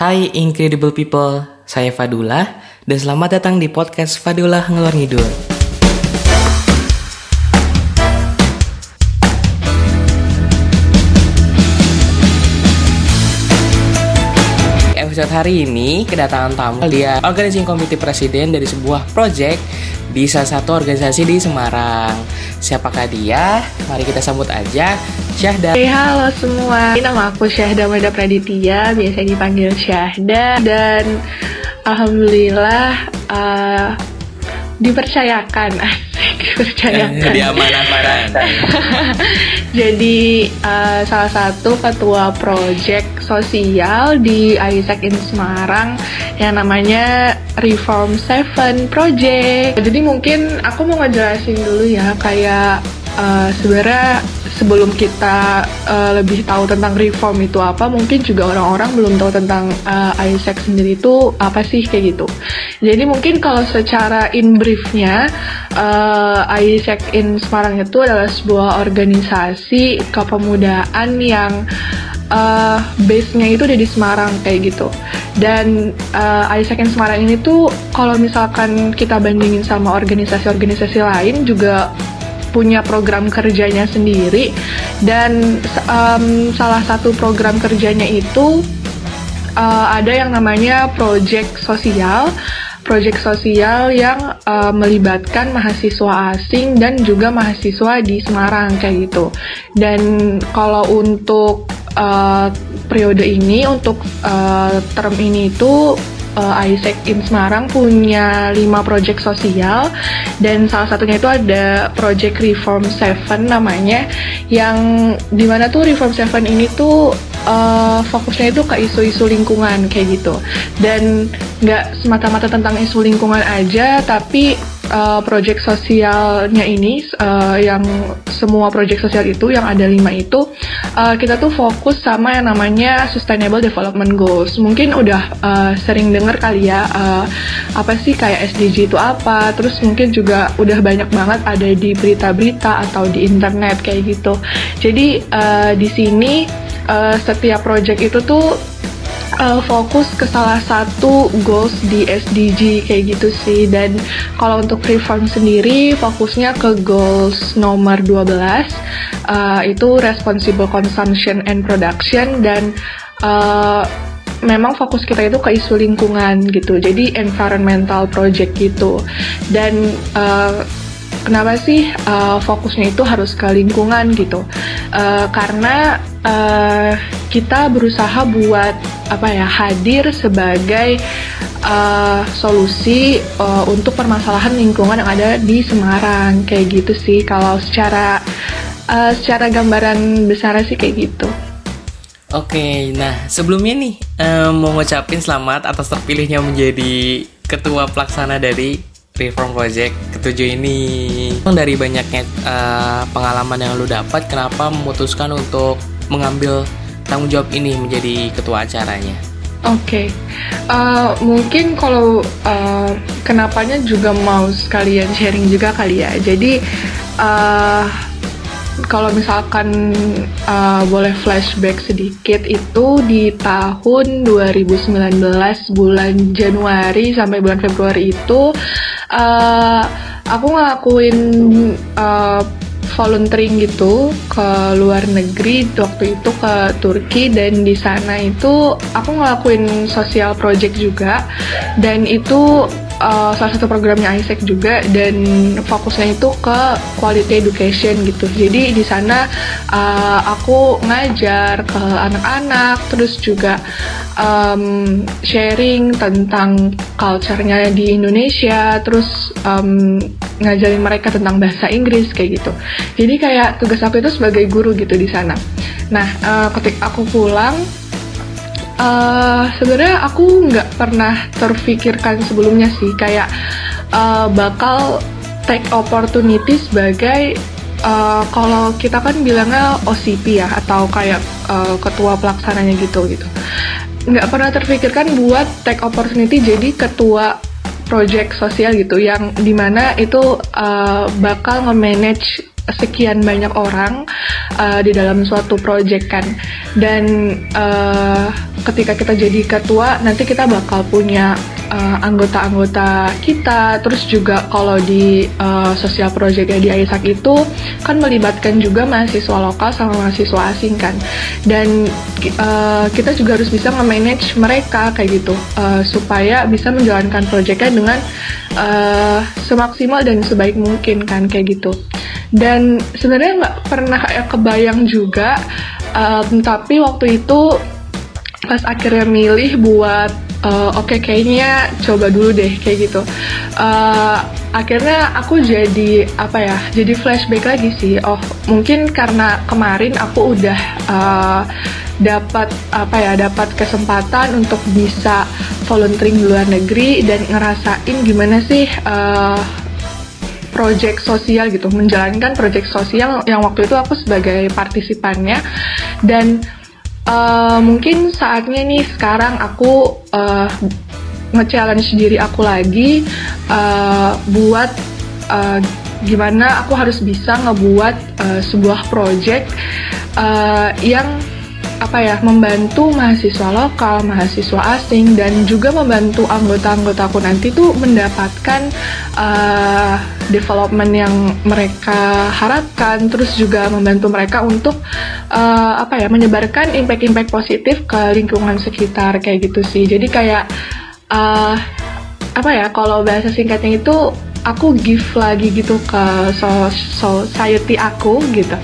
Hai incredible people, saya Fadula dan selamat datang di podcast Fadula Ngelor Ngidul. Episode hari ini kedatangan tamu dia organizing komite presiden dari sebuah project di salah satu organisasi di Semarang. Siapakah dia? Mari kita sambut aja Syahda. Hey, halo semua, nama aku Syahda Mada Praditya, biasa dipanggil Syahda dan alhamdulillah uh, dipercayakan. Asik dipercayakan Dia amanah-amanah. jadi uh, salah satu ketua project sosial di Isaac in Semarang yang namanya Reform Seven Project. Jadi mungkin aku mau ngejelasin dulu ya kayak uh, sebenarnya sebelum kita uh, lebih tahu tentang reform itu apa, mungkin juga orang-orang belum tahu tentang uh, Isaac sendiri itu apa sih kayak gitu. Jadi mungkin kalau secara in briefnya, uh, Isaac in Semarang itu adalah sebuah organisasi kepemudaan yang uh, base-nya itu ada di Semarang kayak gitu. Dan uh, Isaac in Semarang ini tuh kalau misalkan kita bandingin sama organisasi-organisasi lain juga punya program kerjanya sendiri. Dan um, salah satu program kerjanya itu uh, ada yang namanya project sosial. Project sosial yang uh, melibatkan mahasiswa asing dan juga mahasiswa di Semarang kayak gitu. Dan kalau untuk uh, periode ini untuk uh, term ini itu uh, Isaac in Semarang punya 5 proyek sosial dan salah satunya itu ada Project Reform Seven namanya yang di mana tuh Reform Seven ini tuh uh, fokusnya itu ke isu-isu lingkungan kayak gitu. Dan nggak semata-mata tentang isu lingkungan aja tapi uh, project sosialnya ini uh, yang semua project sosial itu yang ada lima itu uh, kita tuh fokus sama yang namanya Sustainable Development Goals. Mungkin udah uh, sering dengar kali ya uh, apa sih kayak SDG itu apa. Terus mungkin juga udah banyak banget ada di berita-berita atau di internet kayak gitu. Jadi uh, di sini uh, setiap project itu tuh uh, fokus ke salah satu goals di SDG kayak gitu sih. Dan kalau untuk reform sendiri fokusnya ke goals nomor 12 uh, itu responsible consumption and production. Dan uh, memang fokus kita itu ke isu lingkungan gitu. Jadi environmental project gitu. Dan uh, kenapa sih uh, fokusnya itu harus ke lingkungan gitu uh, karena uh, kita berusaha buat apa ya hadir sebagai uh, solusi uh, untuk permasalahan lingkungan yang ada di Semarang kayak gitu sih kalau secara uh, secara gambaran besar sih kayak gitu. Oke, nah sebelumnya nih um, mau ngucapin selamat atas terpilihnya menjadi ketua pelaksana dari Reform Project ketujuh ini. Dari banyaknya uh, pengalaman yang lu dapat, kenapa memutuskan untuk mengambil tanggung jawab ini menjadi ketua acaranya? Oke, okay. uh, mungkin kalau uh, kenapanya juga mau sekalian sharing juga kali ya. Jadi uh, kalau misalkan uh, boleh flashback sedikit itu di tahun 2019 bulan Januari sampai bulan Februari itu uh, aku ngelakuin uh, volunteering gitu ke luar negeri waktu itu ke Turki dan di sana itu aku ngelakuin sosial project juga. Dan itu uh, salah satu programnya Isaac juga dan fokusnya itu ke quality education gitu. Jadi di sana uh, aku ngajar ke anak-anak, terus juga um, sharing tentang culture-nya di Indonesia, terus um, ngajarin mereka tentang bahasa Inggris kayak gitu. Jadi kayak tugas aku itu sebagai guru gitu di sana. Nah, uh, ketika aku pulang uh, sebenarnya aku nggak pernah terfikirkan sebelumnya sih kayak uh, bakal take opportunity sebagai uh, kalau kita kan bilangnya OCP ya atau kayak uh, ketua pelaksananya gitu gitu. Nggak pernah terfikirkan buat take opportunity jadi ketua project sosial gitu yang di mana itu uh, bakal nge-manage sekian banyak orang uh, di dalam suatu project kan. Dan uh, ketika kita jadi ketua nanti kita bakal punya uh, anggota-anggota kita. Terus juga kalau di uh, sosial project di Aisak itu kan melibatkan juga mahasiswa lokal sama mahasiswa asing kan. Dan uh, kita juga harus bisa nge-manage mereka kayak gitu. Uh, supaya bisa menjalankan projectnya dengan uh, semaksimal dan sebaik mungkin kan kayak gitu. Dan sebenarnya nggak pernah kebayang juga um, tapi waktu itu pas akhirnya milih buat uh, oke okay, kayaknya coba dulu deh kayak gitu. Uh, akhirnya aku jadi apa ya jadi flashback lagi sih. Oh mungkin karena kemarin aku udah uh, dapat apa ya dapat kesempatan untuk bisa volunteering di luar negeri dan ngerasain gimana sih uh, project sosial gitu, menjalankan project sosial yang waktu itu aku sebagai partisipannya. Dan uh, mungkin saatnya nih sekarang aku uh, nge-challenge diri aku lagi uh, buat uh, gimana aku harus bisa ngebuat uh, sebuah project uh, yang apa ya membantu mahasiswa lokal, mahasiswa asing dan juga membantu anggota-anggotaku nanti tuh mendapatkan uh, development yang mereka harapkan, terus juga membantu mereka untuk uh, apa ya menyebarkan impact-impact positif ke lingkungan sekitar kayak gitu sih. Jadi kayak uh, apa ya kalau bahasa singkatnya itu aku give lagi gitu ke so society aku gitu.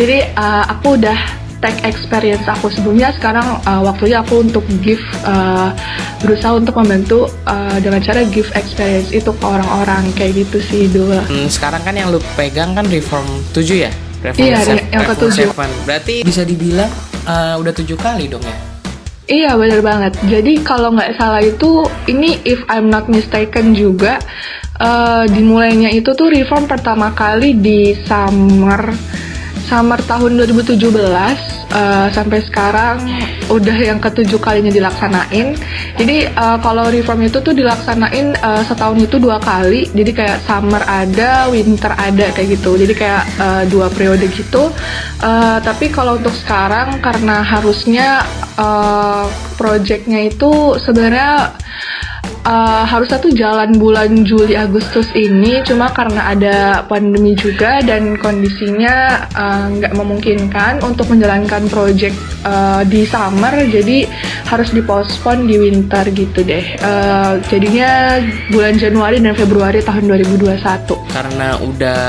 Jadi uh, aku udah tech experience aku sebelumnya sekarang uh, waktunya aku untuk give uh, berusaha untuk membantu uh, dengan cara give experience itu ke orang-orang kayak gitu sih dulu. Hmm, sekarang kan yang lu pegang kan reform 7 ya? Reform iya, seven, yang ketujuh. Berarti bisa dibilang uh, udah tujuh kali dong ya? Iya benar banget. Jadi kalau nggak salah itu ini if I'm not mistaken juga uh, dimulainya itu tuh reform pertama kali di summer summer tahun 2017 uh, eh, sampai sekarang udah yang ketujuh kalinya dilaksanain. Jadi uh, kalau reform itu tuh dilaksanain uh, setahun itu dua kali. Jadi kayak summer ada, winter ada kayak gitu. Jadi kayak uh, dua periode gitu. Uh, tapi kalau untuk sekarang karena harusnya uh, projectnya itu sebenarnya uh, harusnya tuh jalan bulan Juli Agustus ini cuma karena ada pandemi juga dan kondisinya uh, nggak uh, memungkinkan untuk menjalankan project uh, di summer jadi harus dipospon di winter gitu deh uh, jadinya bulan Januari dan Februari tahun 2021 karena udah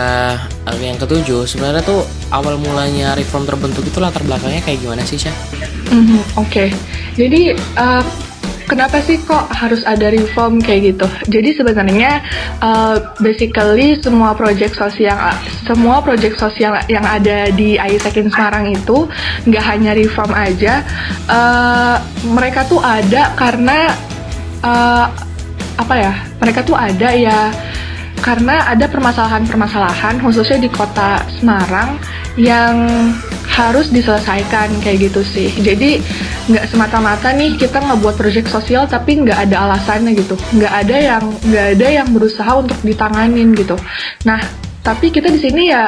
yang ketujuh sebenarnya tuh awal mulanya reform terbentuk itu latar belakangnya kayak gimana sih Syah? Mm -hmm, Oke, okay. jadi uh, kenapa sih kok harus ada reform kayak gitu? Jadi sebenarnya uh, basically semua project sosial semua project sosial yang ada di Aisekin Semarang itu nggak hanya reform aja, uh, mereka tuh ada karena uh, apa ya? Mereka tuh ada ya karena ada permasalahan-permasalahan khususnya di kota Semarang yang harus diselesaikan kayak gitu sih. Jadi nggak semata-mata nih kita ngebuat proyek sosial tapi nggak ada alasannya gitu. Nggak ada yang nggak ada yang berusaha untuk ditanganin gitu. Nah tapi kita di sini ya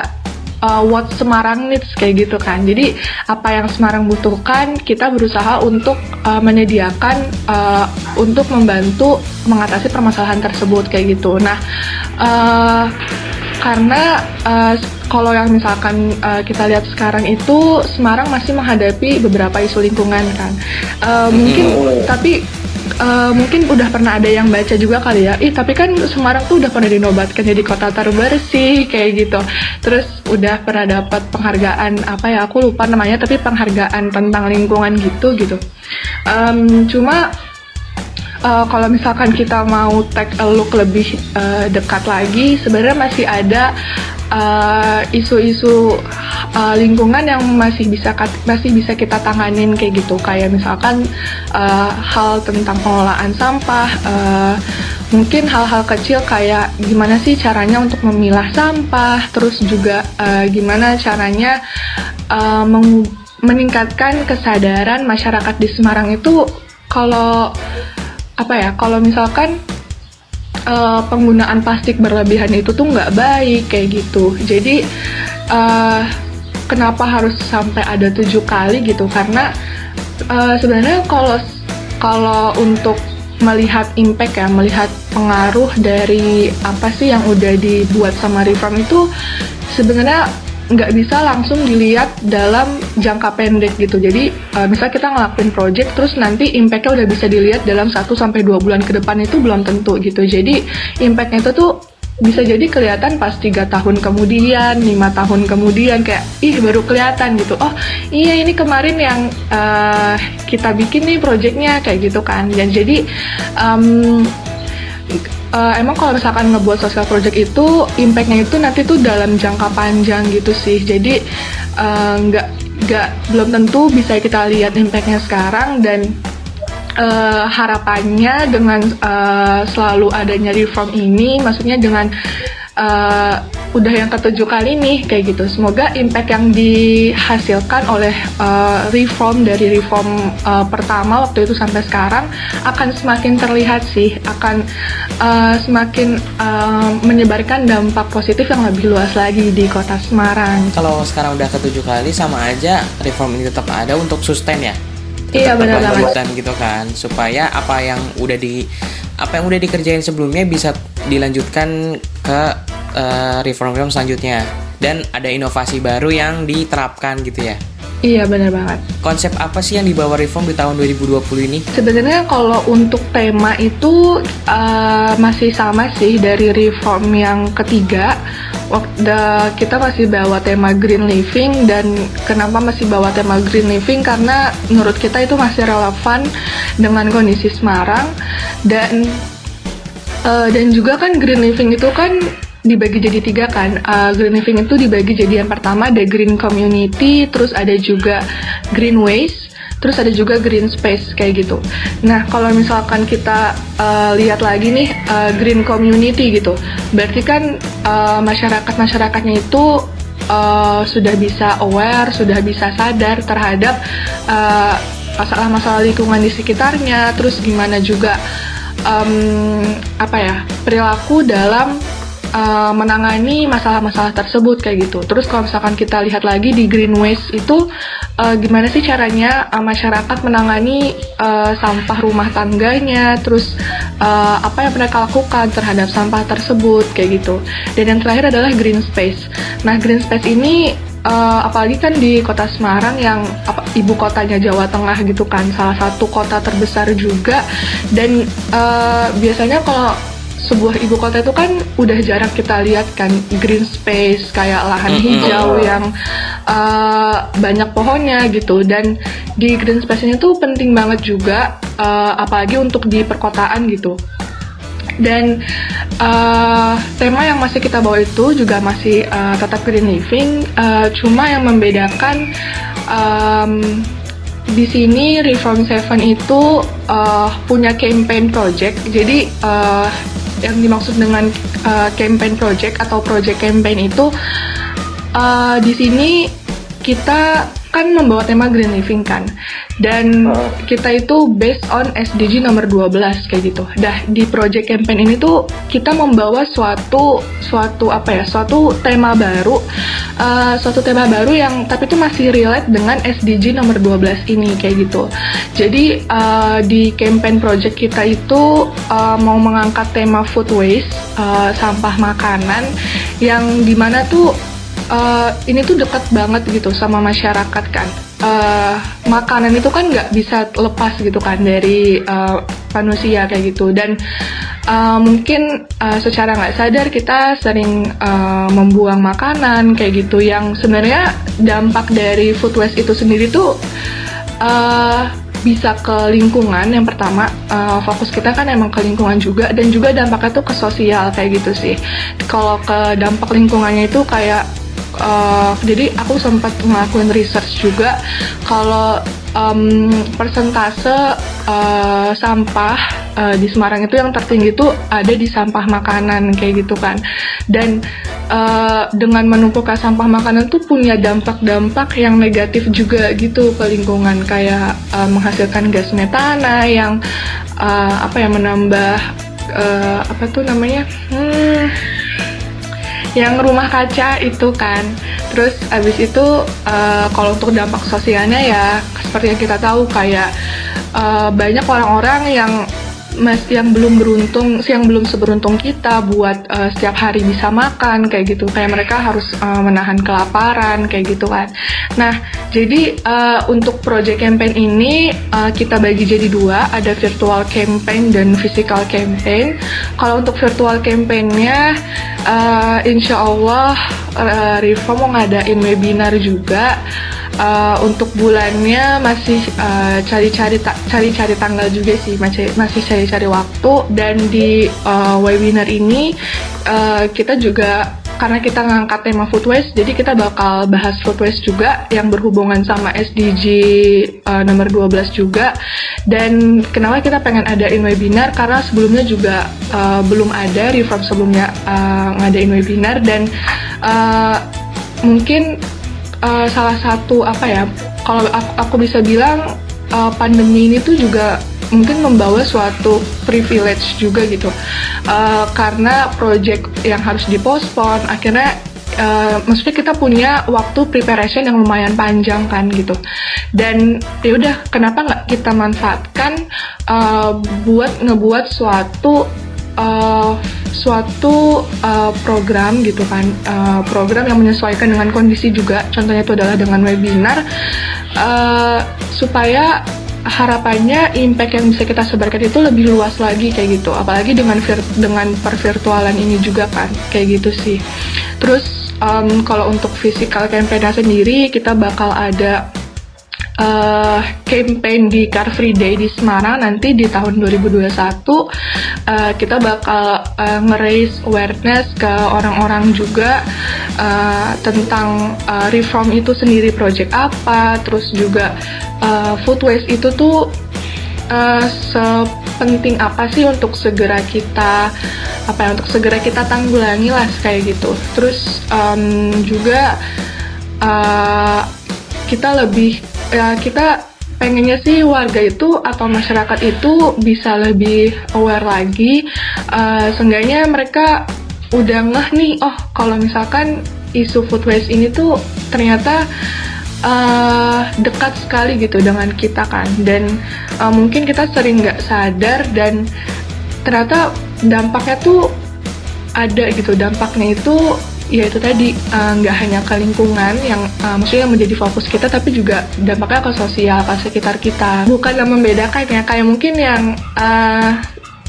uh, what Semarang needs kayak gitu kan. Jadi apa yang Semarang butuhkan kita berusaha untuk uh, menyediakan uh, untuk membantu mengatasi permasalahan tersebut kayak gitu. Nah uh, karena uh, kalau yang misalkan uh, kita lihat sekarang itu Semarang masih menghadapi beberapa isu lingkungan kan. Uh, mungkin tapi uh, mungkin udah pernah ada yang baca juga kali ya. Ih, tapi kan Semarang tuh udah pernah dinobatkan jadi kota terbersih kayak gitu. Terus udah pernah dapat penghargaan apa ya? Aku lupa namanya tapi penghargaan tentang lingkungan gitu gitu. Um, cuma uh, kalau misalkan kita mau take a look lebih uh, dekat lagi, sebenarnya masih ada isu-isu uh, uh, lingkungan yang masih bisa masih bisa kita tanganin kayak gitu, kayak misalkan uh, hal tentang pengelolaan sampah, uh, mungkin hal-hal kecil kayak gimana sih caranya untuk memilah sampah, terus juga uh, gimana caranya uh, meningkatkan kesadaran masyarakat di Semarang itu kalau apa ya kalau misalkan uh, penggunaan plastik berlebihan itu tuh nggak baik kayak gitu. Jadi uh, kenapa harus sampai ada tujuh kali gitu? Karena uh, sebenarnya kalau kalau untuk melihat impact ya, melihat pengaruh dari apa sih yang udah dibuat sama reform itu sebenarnya nggak bisa langsung dilihat dalam jangka pendek gitu. Jadi uh, misal kita ngelakuin project terus nanti impactnya udah bisa dilihat dalam 1 sampai dua bulan ke depan itu belum tentu gitu. Jadi impactnya itu tuh bisa jadi kelihatan pas tiga tahun kemudian, lima tahun kemudian kayak ih baru kelihatan gitu. Oh iya ini kemarin yang uh, kita bikin nih projectnya kayak gitu kan. Dan jadi um, uh, emang kalau misalkan ngebuat social project itu impactnya itu nanti tuh dalam jangka panjang gitu sih. Jadi uh, nggak nggak belum tentu bisa kita lihat impactnya sekarang dan uh, harapannya dengan uh, selalu adanya reform ini maksudnya dengan uh, udah yang ketujuh kali nih kayak gitu. Semoga impact yang dihasilkan oleh uh, reform dari reform uh, pertama waktu itu sampai sekarang akan semakin terlihat sih, akan uh, semakin uh, menyebarkan dampak positif yang lebih luas lagi di kota Semarang. Kalau sekarang udah ketujuh kali sama aja reform ini tetap ada untuk sustain ya. Iya benar banget. gitu kan supaya apa yang udah di apa yang udah dikerjain sebelumnya bisa dilanjutkan ke uh, reform-reform selanjutnya dan ada inovasi baru yang diterapkan gitu ya. Iya benar banget. Konsep apa sih yang dibawa reform di tahun 2020 ini? Sebenarnya kalau untuk tema itu uh, masih sama sih dari reform yang ketiga. Waktu kita masih bawa tema green living dan kenapa masih bawa tema green living karena menurut kita itu masih relevan dengan kondisi Semarang dan uh, dan juga kan green living itu kan dibagi jadi tiga kan. Uh, green living itu dibagi jadi yang pertama ada green community, terus ada juga green waste, terus ada juga green space kayak gitu. Nah kalau misalkan kita uh, lihat lagi nih uh, green community gitu, berarti kan uh, masyarakat masyarakatnya itu uh, sudah bisa aware, sudah bisa sadar terhadap masalah-masalah uh, lingkungan di sekitarnya, terus gimana juga um, apa ya perilaku dalam uh, menangani masalah-masalah tersebut kayak gitu. Terus kalau misalkan kita lihat lagi di green waste itu uh, gimana sih caranya uh, masyarakat menangani uh, sampah rumah tangganya, terus uh, apa yang mereka lakukan terhadap sampah tersebut kayak gitu. Dan yang terakhir adalah green space. Nah green space ini uh, apalagi kan di kota Semarang yang apa, ibu kotanya Jawa Tengah gitu kan salah satu kota terbesar juga dan uh, biasanya kalau sebuah ibu kota itu kan udah jarang kita lihat kan green space kayak lahan hijau yang uh, banyak pohonnya gitu. Dan di green space ini tuh penting banget juga uh, apalagi untuk di perkotaan gitu. Dan uh, tema yang masih kita bawa itu juga masih uh, tetap green living uh, cuma yang membedakan um, di sini Reform Seven itu uh, punya campaign project. Jadi uh, yang dimaksud dengan uh, campaign project atau project campaign itu uh, di sini kita kan membawa tema green living kan dan uh. kita itu based on SDG nomor 12 kayak gitu. Dah di project campaign ini tuh kita membawa suatu suatu apa ya suatu tema baru uh, suatu tema baru yang tapi itu masih relate dengan SDG nomor 12 ini kayak gitu. Jadi uh, di campaign project kita itu uh, mau mengangkat tema food waste uh, sampah makanan yang di mana tuh uh, ini tuh dekat banget gitu sama masyarakat kan. Uh, makanan itu kan nggak bisa lepas gitu kan dari uh, manusia kayak gitu. Dan uh, mungkin uh, secara nggak sadar kita sering uh, membuang makanan kayak gitu yang sebenarnya dampak dari food waste itu sendiri tuh uh, bisa ke lingkungan yang pertama. Uh, fokus kita kan emang ke lingkungan juga dan juga dampaknya tuh ke sosial kayak gitu sih. Kalau ke dampak lingkungannya itu kayak uh, jadi aku sempat ngelakuin research juga kalau um, persentase uh, sampah uh, di Semarang itu yang tertinggi itu ada di sampah makanan kayak gitu kan. Dan uh, dengan menumpukan sampah makanan tuh punya dampak-dampak yang negatif juga gitu ke lingkungan kayak uh, menghasilkan gas metana yang uh, apa ya menambah uh, apa tuh namanya hmm, yang rumah kaca itu kan. Terus abis itu uh, kalau untuk dampak sosialnya ya seperti yang kita tahu kayak uh, banyak orang-orang yang mas yang belum beruntung, yang belum seberuntung kita buat uh, setiap hari bisa makan kayak gitu. Kayak mereka harus uh, menahan kelaparan kayak gitu kan. Nah, jadi uh, untuk project campaign ini uh, kita bagi jadi dua, ada virtual campaign dan physical campaign. Kalau untuk virtual campaignnya, uh, insya Allah uh, Riva mau ngadain webinar juga uh, untuk bulannya masih cari-cari uh, cari-cari tanggal juga sih masih masih cari-cari waktu dan di uh, webinar ini uh, kita juga karena kita ngangkat tema food waste, jadi kita bakal bahas food waste juga yang berhubungan sama SDG uh, nomor 12 juga. Dan kenapa kita pengen adain webinar? Karena sebelumnya juga uh, belum ada reform sebelumnya uh, ngadain webinar dan uh, mungkin uh, salah satu apa ya kalau aku, aku bisa bilang uh, pandemi ini tuh juga mungkin membawa suatu privilege juga gitu. Uh, karena project yang harus dipospon akhirnya uh, maksudnya kita punya waktu preparation yang lumayan panjang kan gitu. Dan ya udah kenapa nggak kita manfaatkan uh, buat ngebuat suatu uh, suatu uh, program gitu kan. Uh, program yang menyesuaikan dengan kondisi juga. Contohnya itu adalah dengan webinar. Uh, supaya harapannya impact yang bisa kita sebarkan itu lebih luas lagi kayak gitu. Apalagi dengan vir dengan pervirtualan ini juga kan. Kayak gitu sih. Terus um, kalau untuk physical campaign sendiri kita bakal ada uh, campaign di Car Free Day di Semarang nanti di tahun 2021 uh, kita bakal uh, nge-raise awareness ke orang-orang juga uh, tentang uh, reform itu sendiri project apa terus juga uh, food waste itu tuh uh, sepenting apa sih untuk segera kita apa ya untuk segera kita tanggulangi lah kayak gitu. Terus um, juga kita lebih ya kita pengennya sih warga itu atau masyarakat itu bisa lebih aware lagi. Uh, seenggaknya mereka udah ngeh nih oh kalau misalkan isu food waste ini tuh ternyata uh, dekat sekali gitu dengan kita kan. Dan uh, mungkin kita sering nggak sadar dan ternyata dampaknya tuh ada gitu. Dampaknya itu ya itu tadi eh, nggak uh, hanya ke lingkungan yang uh, maksudnya yang menjadi fokus kita tapi juga dampaknya ke sosial ke sekitar kita bukan yang membedakan ya kayak mungkin yang uh,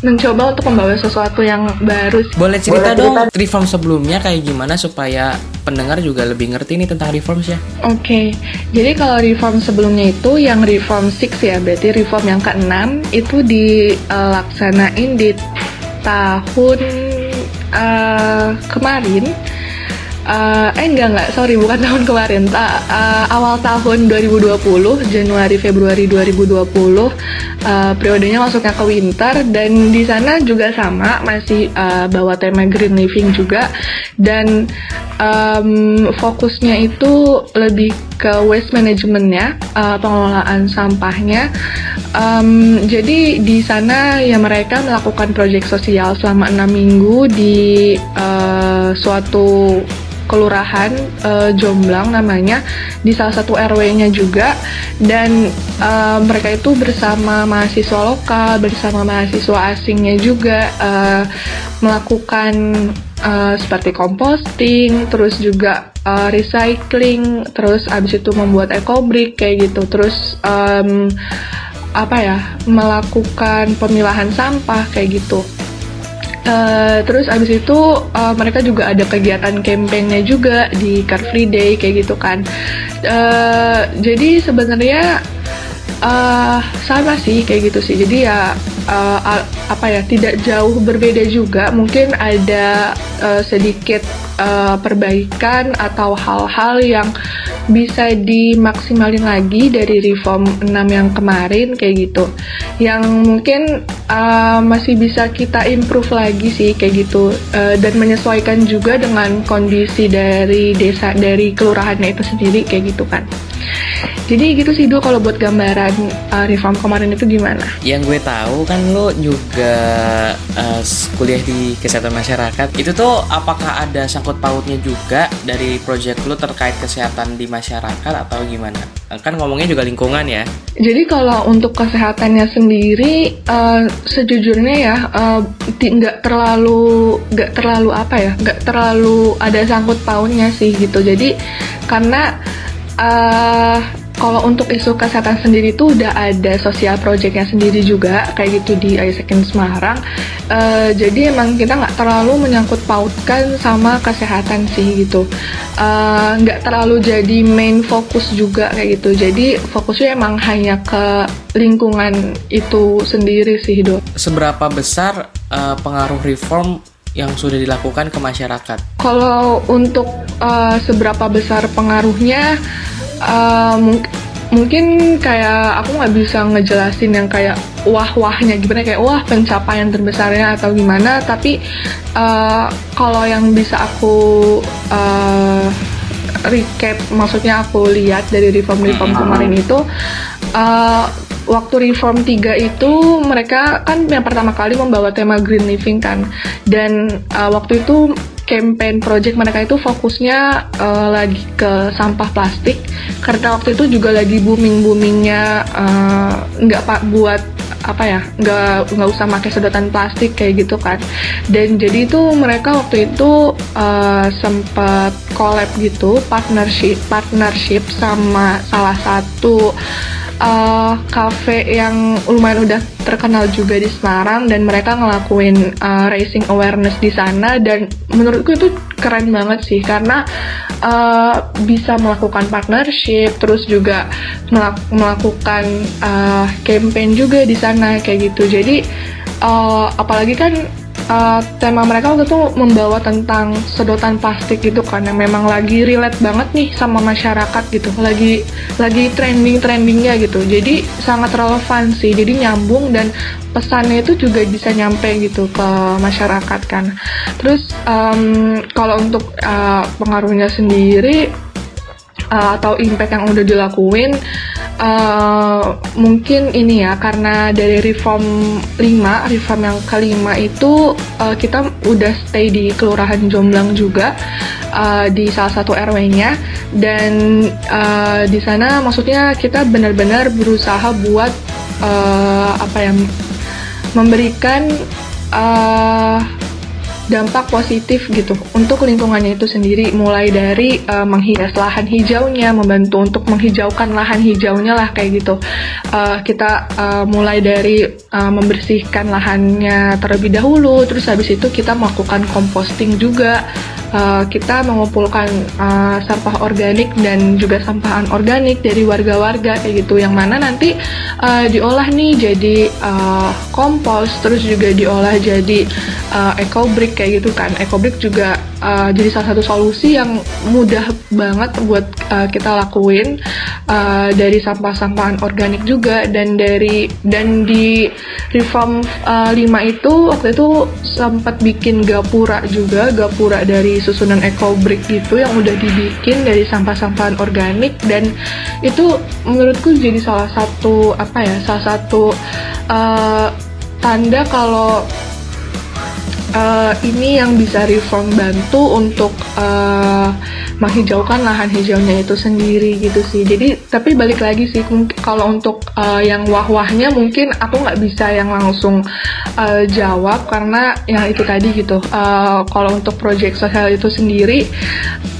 mencoba untuk membawa sesuatu yang baru. Boleh cerita Boleh dong cerita. reform sebelumnya kayak gimana supaya pendengar juga lebih ngerti nih tentang reforms ya? Oke, okay. jadi kalau reform sebelumnya itu yang reform 6 ya, berarti reform yang ke-6 itu dilaksanain di tahun uh, kemarin uh, eh enggak enggak. Sorry bukan tahun kemarin. Ta, uh, awal tahun 2020 Januari Februari 2020 uh, periodenya masuknya ke winter. Dan di sana juga sama masih uh, bawa tema green living juga. Dan um, fokusnya itu lebih ke waste managementnya uh, pengelolaan sampahnya. Um, jadi di sana ya mereka melakukan proyek sosial selama enam minggu di uh, suatu kelurahan uh, Jomblang namanya di salah satu RW-nya juga. Dan uh, mereka itu bersama mahasiswa lokal bersama mahasiswa asingnya juga uh, melakukan uh, seperti composting terus juga uh, recycling terus abis itu membuat eco brick kayak gitu. Terus um, apa ya melakukan pemilahan sampah kayak gitu Uh, terus abis itu uh, mereka juga ada kegiatan campaignnya juga di Car Free Day kayak gitu kan. Uh, jadi sebenarnya uh, sama sih kayak gitu sih. Jadi ya uh, apa ya tidak jauh berbeda juga. Mungkin ada uh, sedikit uh, perbaikan atau hal-hal yang bisa dimaksimalin lagi dari reform 6 yang kemarin kayak gitu. Yang mungkin uh, masih bisa kita improve lagi sih kayak gitu. Uh, dan menyesuaikan juga dengan kondisi dari desa dari kelurahannya itu sendiri kayak gitu kan Jadi gitu sih Do kalau buat gambaran uh, reform kemarin itu gimana? Yang gue tahu kan lo juga uh, kuliah di kesehatan masyarakat. Itu tuh apakah ada sangkut pautnya juga dari proyek lo terkait kesehatan di masyarakat atau gimana? Kan ngomongnya juga lingkungan ya. Jadi kalau untuk kesehatannya sendiri uh, sejujurnya ya nggak uh, terlalu nggak terlalu apa ya nggak terlalu ada sangkut pautnya sih gitu. Jadi karena uh, kalau untuk isu kesehatan sendiri itu udah ada sosial projectnya sendiri juga kayak gitu di Aisekin Semarang. Uh, jadi emang kita nggak terlalu menyangkut pautkan sama kesehatan sih gitu. Eh, nggak uh, terlalu jadi main fokus juga kayak gitu. Jadi fokusnya emang hanya ke lingkungan itu sendiri sih do. Seberapa besar uh, pengaruh reform yang sudah dilakukan ke masyarakat? Kalau untuk uh, seberapa besar pengaruhnya uh, mungkin kayak aku nggak bisa ngejelasin yang kayak wah-wahnya gimana kayak wah pencapaian terbesarnya atau gimana tapi uh, kalau yang bisa aku uh, recap maksudnya aku lihat dari reform-reform kemarin itu uh, waktu reform 3 itu mereka kan yang pertama kali membawa tema green living kan dan uh, waktu itu campaign project mereka itu fokusnya uh, lagi ke sampah plastik. Karena waktu itu juga lagi booming boomingnya uh, nggak pak buat apa ya nggak nggak usah pakai sedotan plastik kayak gitu kan. Dan jadi itu mereka waktu itu uh, sempat collab gitu partnership partnership sama salah satu uh, cafe yang lumayan udah terkenal juga di Semarang dan mereka ngelakuin uh, racing awareness di sana dan menurutku itu keren banget sih karena uh, bisa melakukan partnership terus juga melak melakukan uh, campaign juga di sana kayak gitu. Jadi uh, apalagi kan uh, tema mereka waktu itu membawa tentang sedotan plastik gitu kan yang memang lagi relate banget nih sama masyarakat gitu. Lagi lagi trending trendingnya gitu. Jadi sangat relevan sih jadi nyambung dan pesannya itu juga bisa nyampe gitu ke masyarakat kan. Terus um, kalau untuk uh, pengaruhnya sendiri uh, atau impact yang udah dilakuin uh, mungkin ini ya karena dari reform 5 reform yang kelima itu uh, kita udah stay di kelurahan Jomblang juga uh, di salah satu RW-nya dan uh, di sana maksudnya kita benar-benar berusaha buat uh, apa ya memberikan uh, dampak positif gitu untuk lingkungannya itu sendiri mulai dari uh, menghias lahan hijaunya membantu untuk menghijaukan lahan hijaunya lah kayak gitu. Uh, kita uh, mulai dari uh, membersihkan lahannya terlebih dahulu terus habis itu kita melakukan composting juga uh, kita mengumpulkan uh, sampah organik dan juga sampah anorganik dari warga-warga kayak gitu yang mana nanti uh, diolah nih jadi uh, kompos terus juga diolah jadi uh, eco brick kayak gitu kan. Eco brick juga uh, jadi salah satu solusi yang mudah banget buat uh, kita lakuin uh, dari sampah-sampahan organik juga dan dari dan di reform uh, 5 itu waktu itu sempat bikin gapura juga gapura dari susunan eco brick gitu yang udah dibikin dari sampah-sampahan organik dan itu menurutku jadi salah satu apa ya salah satu uh, tanda kalau uh, ini yang bisa reform bantu untuk uh, menghijaukan lahan hijaunya itu sendiri gitu sih. Jadi tapi balik lagi sih kalau untuk uh, yang wah-wahnya mungkin aku nggak bisa yang langsung uh, jawab karena yang itu tadi gitu. Uh, kalau untuk project sosial itu sendiri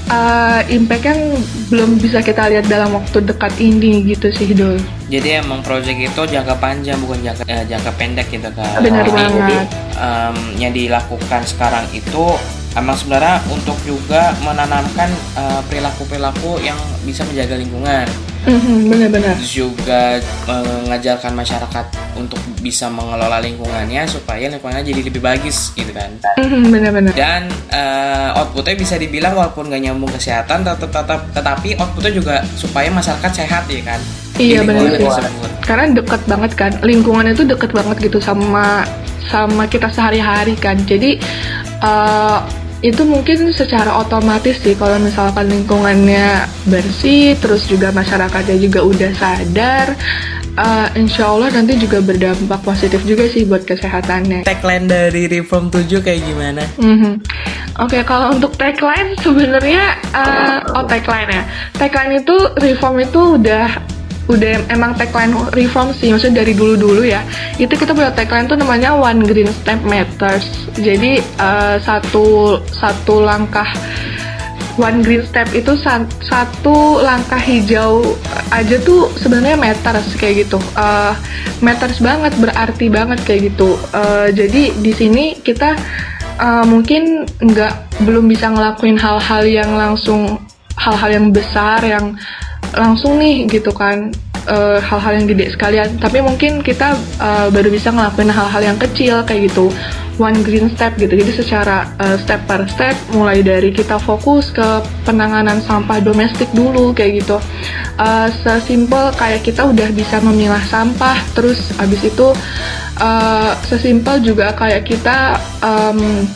uh, impact yang belum bisa kita lihat dalam waktu dekat ini gitu sih Dul. Jadi emang project itu jangka panjang bukan jangka eh, jangka pendek gitu kan. Benar banget. Um, yang dilakukan sekarang itu emang sebenarnya untuk juga menanamkan uh, perilaku-perilaku yang bisa menjaga lingkungan. Mm-hmm, benar-benar. Juga mengajarkan masyarakat untuk bisa mengelola lingkungannya supaya lingkungannya jadi lebih bagus gitu kan. Mm-hmm, benar-benar. Dan uh, outputnya bisa dibilang walaupun gak nyambung kesehatan, tetap, tetap tetapi outputnya juga supaya masyarakat sehat ya kan. Iya benar Karena deket banget kan, lingkungan itu deket banget gitu sama sama kita sehari-hari kan. Jadi uh, itu mungkin secara otomatis sih kalau misalkan lingkungannya bersih terus juga masyarakatnya juga udah sadar uh, insya Allah nanti juga berdampak positif juga sih buat kesehatannya tagline dari Reform 7 kayak gimana? Mhm. Oke, kalau untuk tagline sebenarnya uh, oh tagline ya. Tagline itu reform itu udah udah emang tagline reform sih maksudnya dari dulu dulu ya. Itu kita punya tagline tuh namanya one green step matters. Jadi uh, satu satu langkah one green step itu sa- satu langkah hijau aja tuh sebenarnya matters kayak gitu. Uh, matters banget berarti banget kayak gitu. Uh, jadi di sini kita uh, mungkin nggak belum bisa ngelakuin hal-hal yang langsung hal-hal yang besar yang langsung nih gitu kan eh, hal-hal yang gede sekalian. Tapi mungkin kita eh, baru bisa ngelakuin hal-hal yang kecil kayak gitu. One green step gitu. Jadi secara eh, step per step mulai dari kita fokus ke penanganan sampah domestik dulu kayak gitu. Eh, sesimpel kayak kita udah bisa memilah sampah terus abis itu eh, sesimpel juga kayak kita em,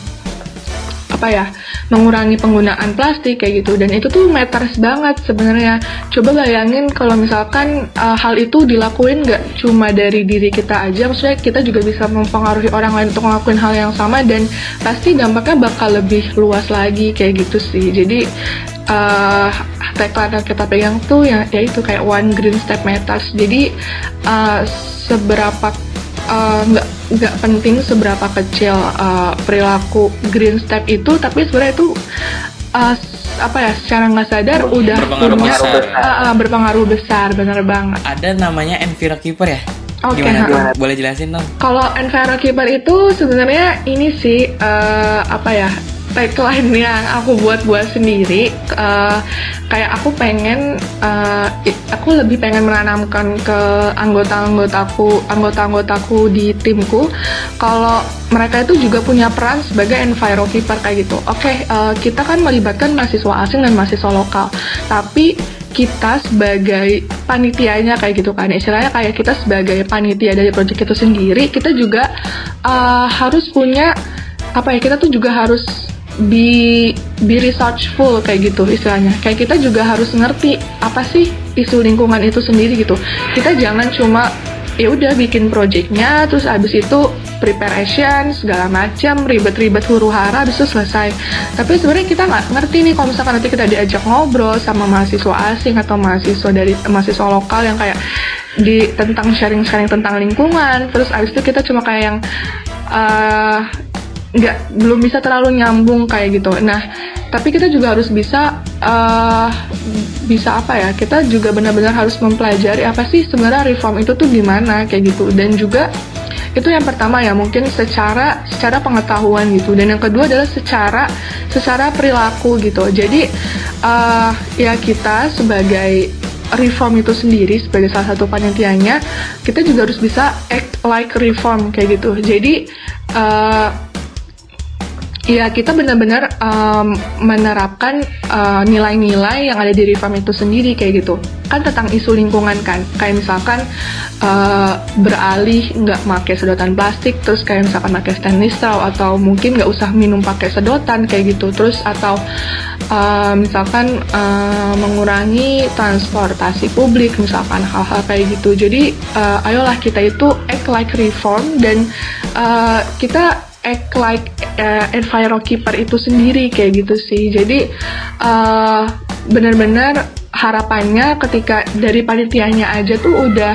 apa ya mengurangi penggunaan plastik kayak gitu. Dan itu tuh matters banget sebenarnya. Coba bayangin kalau misalkan uh, hal itu dilakuin nggak cuma dari diri kita aja maksudnya kita juga bisa mempengaruhi orang lain untuk ngelakuin hal yang sama dan pasti dampaknya bakal lebih luas lagi kayak gitu sih. Jadi uh, tagline yang kita pegang tuh ya yaitu kayak one green step matters. Jadi uh, seberapa uh, nggak nggak penting seberapa kecil uh, perilaku green step itu tapi sebenarnya itu uh, apa ya secara nggak sadar udah Berpengaruh punya besar. uh, uh, berpengaruh besar bener banget Ada namanya Enviro Keeper ya? Oke, Gimana? ha. Boleh jelasin dong? Kalau Enviro Keeper itu sebenarnya ini sih eh, apa ya tagline yang aku buat buat sendiri. Eh, kayak aku pengen, i- aku lebih pengen menanamkan ke anggota-anggotaku, anggota-anggotaku di timku. Kalau mereka itu juga punya peran sebagai Enviro kayak gitu. Oke, eh, kita kan melibatkan mahasiswa asing dan mahasiswa lokal, tapi kita sebagai panitianya kayak gitu kan istilahnya kayak kita sebagai panitia dari project itu sendiri kita juga uh, harus punya apa ya kita tuh juga harus be be researchful kayak gitu istilahnya. Kayak kita juga harus ngerti apa sih isu lingkungan itu sendiri gitu. Kita jangan cuma ya udah bikin projectnya terus abis itu preparation segala macam ribet-ribet huru hara abis itu selesai. Tapi sebenarnya kita nggak ngerti nih kalau misalkan nanti kita diajak ngobrol sama mahasiswa asing atau mahasiswa dari mahasiswa lokal yang kayak di tentang sharing-sharing tentang lingkungan terus abis itu kita cuma kayak yang eh, nggak belum bisa terlalu nyambung kayak gitu. Nah, tapi kita juga harus bisa eh bisa apa ya? Kita juga benar-benar harus mempelajari apa sih sebenarnya reform itu tuh gimana kayak gitu. Dan juga itu yang pertama ya mungkin secara secara pengetahuan gitu. Dan yang kedua adalah secara secara perilaku gitu. Jadi eh ya kita sebagai reform itu sendiri sebagai salah satu panitianya kita juga harus bisa act like reform kayak gitu jadi eh, ya kita benar-benar em, menerapkan eh, nilai-nilai yang ada di reform itu sendiri kayak gitu. Kan tentang isu lingkungan kan. Kayak misalkan eh, beralih nggak pakai sedotan plastik terus kayak misalkan pakai stainless straw atau mungkin nggak usah minum pakai sedotan kayak gitu. Terus atau eh, misalkan eh, mengurangi transportasi publik misalkan hal-hal kayak gitu. Jadi eh, ayolah kita itu act like reform dan eh, kita act like uh, enviro keeper itu sendiri kayak gitu sih jadi eh, benar-benar harapannya ketika dari panitianya aja tuh udah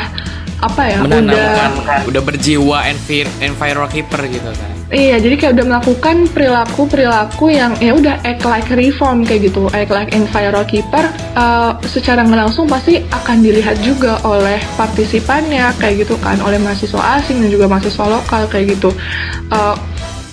apa ya udah Menanamkan, udah berjiwa envir, Enviro Keeper gitu kan. Iya, jadi kayak udah melakukan perilaku-perilaku yang ya udah act like reform kayak gitu, act like enviro keeper. eh, secara langsung pasti akan dilihat juga oleh partisipannya kayak gitu kan, oleh mahasiswa asing dan juga mahasiswa lokal kayak gitu. Eh,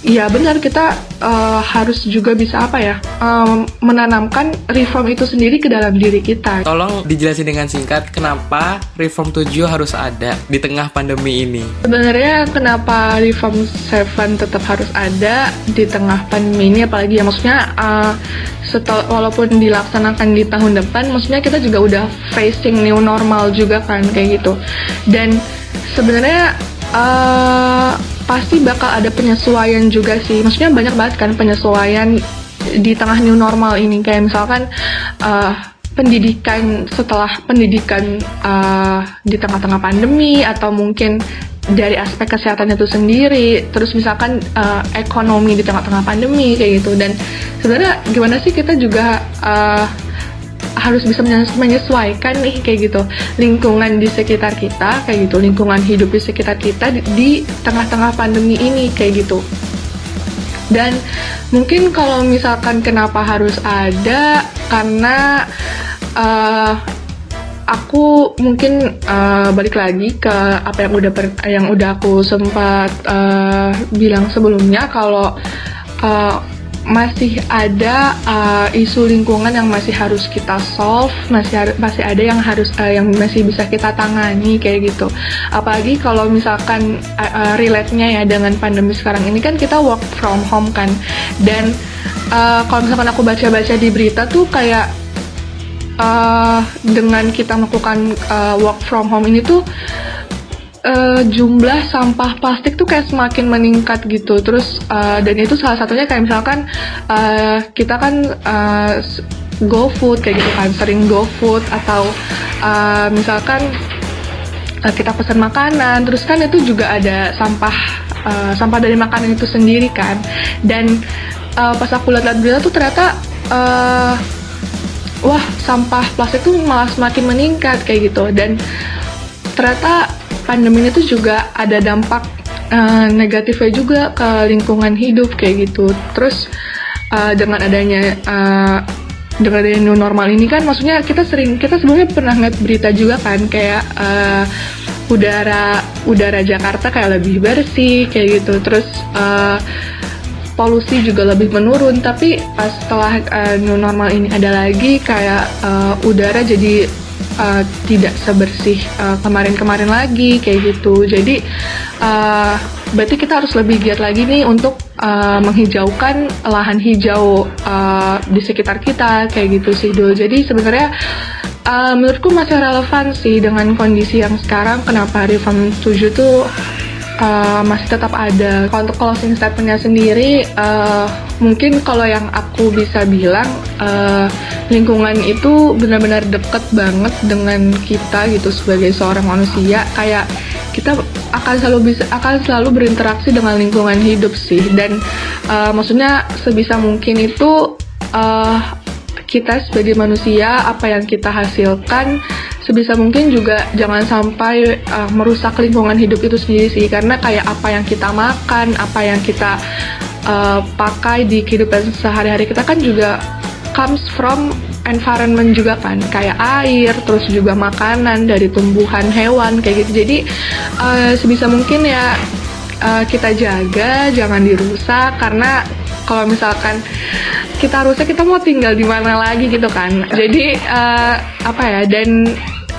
Iya benar kita eh, harus juga bisa apa ya em, menanamkan reform itu sendiri ke dalam diri kita. Tolong dijelasin dengan singkat kenapa Reform 7 harus ada di tengah pandemi ini. Sebenarnya kenapa Reform 7 tetap harus ada di tengah pandemi ini apalagi ya maksudnya uh, setel- walaupun dilaksanakan di tahun depan maksudnya kita juga udah facing new normal juga kan kayak gitu. Dan sebenarnya uh, pasti bakal ada penyesuaian juga sih. Maksudnya banyak banget kan penyesuaian di tengah new normal ini. Kayak misalkan uh, pendidikan setelah pendidikan uh, di tengah-tengah pandemi atau mungkin dari aspek kesehatan itu sendiri. Terus misalkan uh, ekonomi di tengah-tengah pandemi kayak gitu. Dan sebenarnya gimana sih kita juga uh, harus bisa menyesuaikan nih kayak gitu. Lingkungan di sekitar kita kayak gitu. Lingkungan hidup di sekitar kita di tengah-tengah pandemi ini kayak gitu. Dan mungkin kalau misalkan kenapa harus ada karena uh, aku mungkin uh, balik lagi ke apa yang udah per, yang udah aku sempat uh, bilang sebelumnya. Kalau uh, masih ada uh, isu lingkungan yang masih harus kita solve, masih masih ada yang harus uh, yang masih bisa kita tangani kayak gitu. Apalagi kalau misalkan uh, uh, relate-nya ya dengan pandemi sekarang ini kan kita work from home kan. Dan uh, kalau misalkan aku baca-baca di berita tuh kayak uh, dengan kita melakukan uh, work from home ini tuh uh, jumlah sampah plastik tuh kayak semakin meningkat gitu. Terus uh, dan itu salah satunya kayak misalkan uh, kita kan uh, go food kayak gitu kan, sering go food atau uh, misalkan uh, kita pesan makanan, terus kan itu juga ada sampah uh, sampah dari makanan itu sendiri kan. Dan uh, pas aku lihat-lihat berita tuh ternyata uh, wah sampah plastik tuh malah semakin meningkat kayak gitu dan ternyata pandemi ini tuh juga ada dampak uh, negatifnya juga ke lingkungan hidup kayak gitu. Terus uh, dengan adanya uh, dengan adanya new normal ini kan, maksudnya kita sering kita sebelumnya pernah ngeliat berita juga kan kayak uh, udara udara Jakarta kayak lebih bersih kayak gitu. Terus uh, polusi juga lebih menurun tapi pas setelah uh, new normal ini ada lagi kayak uh, udara jadi uh, tidak sebersih uh, kemarin-kemarin lagi kayak gitu. Jadi uh, berarti kita harus lebih giat lagi nih untuk uh, menghijaukan lahan hijau uh, di sekitar kita kayak gitu sih Dul. Jadi sebenarnya uh, menurutku masih relevan sih dengan kondisi yang sekarang kenapa Reform 7 tuh uh, masih tetap ada. Kalau untuk closing statementnya sendiri, uh, mungkin kalau yang aku bisa bilang uh, lingkungan itu benar-benar deket banget dengan kita gitu sebagai seorang manusia. Kayak kita akan selalu bisa akan selalu berinteraksi dengan lingkungan hidup sih. Dan uh, maksudnya sebisa mungkin itu uh, kita sebagai manusia apa yang kita hasilkan sebisa mungkin juga jangan sampai uh, merusak lingkungan hidup itu sendiri sih. Karena kayak apa yang kita makan apa yang kita uh, pakai di kehidupan sehari-hari kita kan juga comes from environment juga kan. Kayak air terus juga makanan dari tumbuhan hewan kayak gitu. Jadi uh, sebisa mungkin ya uh, kita jaga jangan dirusak. Karena kalau misalkan kita rusak kita mau tinggal di mana lagi gitu kan. Jadi uh, apa ya dan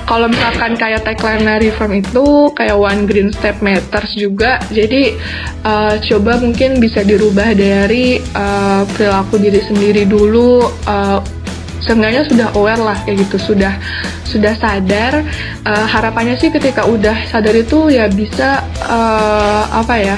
kalau misalkan kayak tagline reform itu kayak one green step matters juga. Jadi uh, coba mungkin bisa dirubah dari uh, perilaku diri sendiri dulu uh, seenggaknya sudah aware lah kayak gitu. Sudah sudah sadar. Uh, harapannya sih ketika udah sadar itu ya bisa uh, apa ya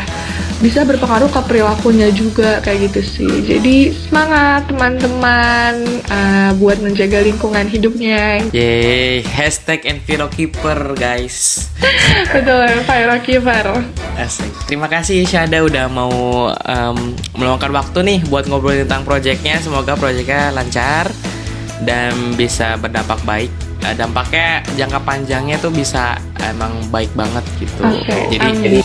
bisa berpengaruh ke perilakunya juga kayak gitu sih. Jadi semangat teman-teman uh, buat menjaga lingkungan hidupnya. Yeay, hashtag Envirokeeper guys. Betul, Envirokeeper. Asik. Terima kasih Syada udah mau um, meluangkan waktu nih buat ngobrol tentang proyeknya. Semoga proyeknya lancar dan bisa berdampak baik uh, dampaknya jangka panjangnya tuh bisa emang baik banget gitu. Okay, jadi jadi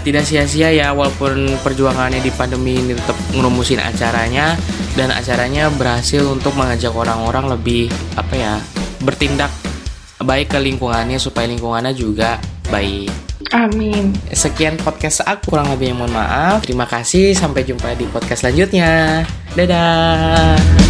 tidak sia-sia ya walaupun perjuangannya di pandemi ini tetap ngerumusin acaranya dan acaranya berhasil untuk mengajak orang-orang lebih apa ya bertindak baik ke lingkungannya supaya lingkungannya juga baik. Amin. Sekian podcast aku kurang lebih mohon maaf. Terima kasih sampai jumpa di podcast selanjutnya. Dadah.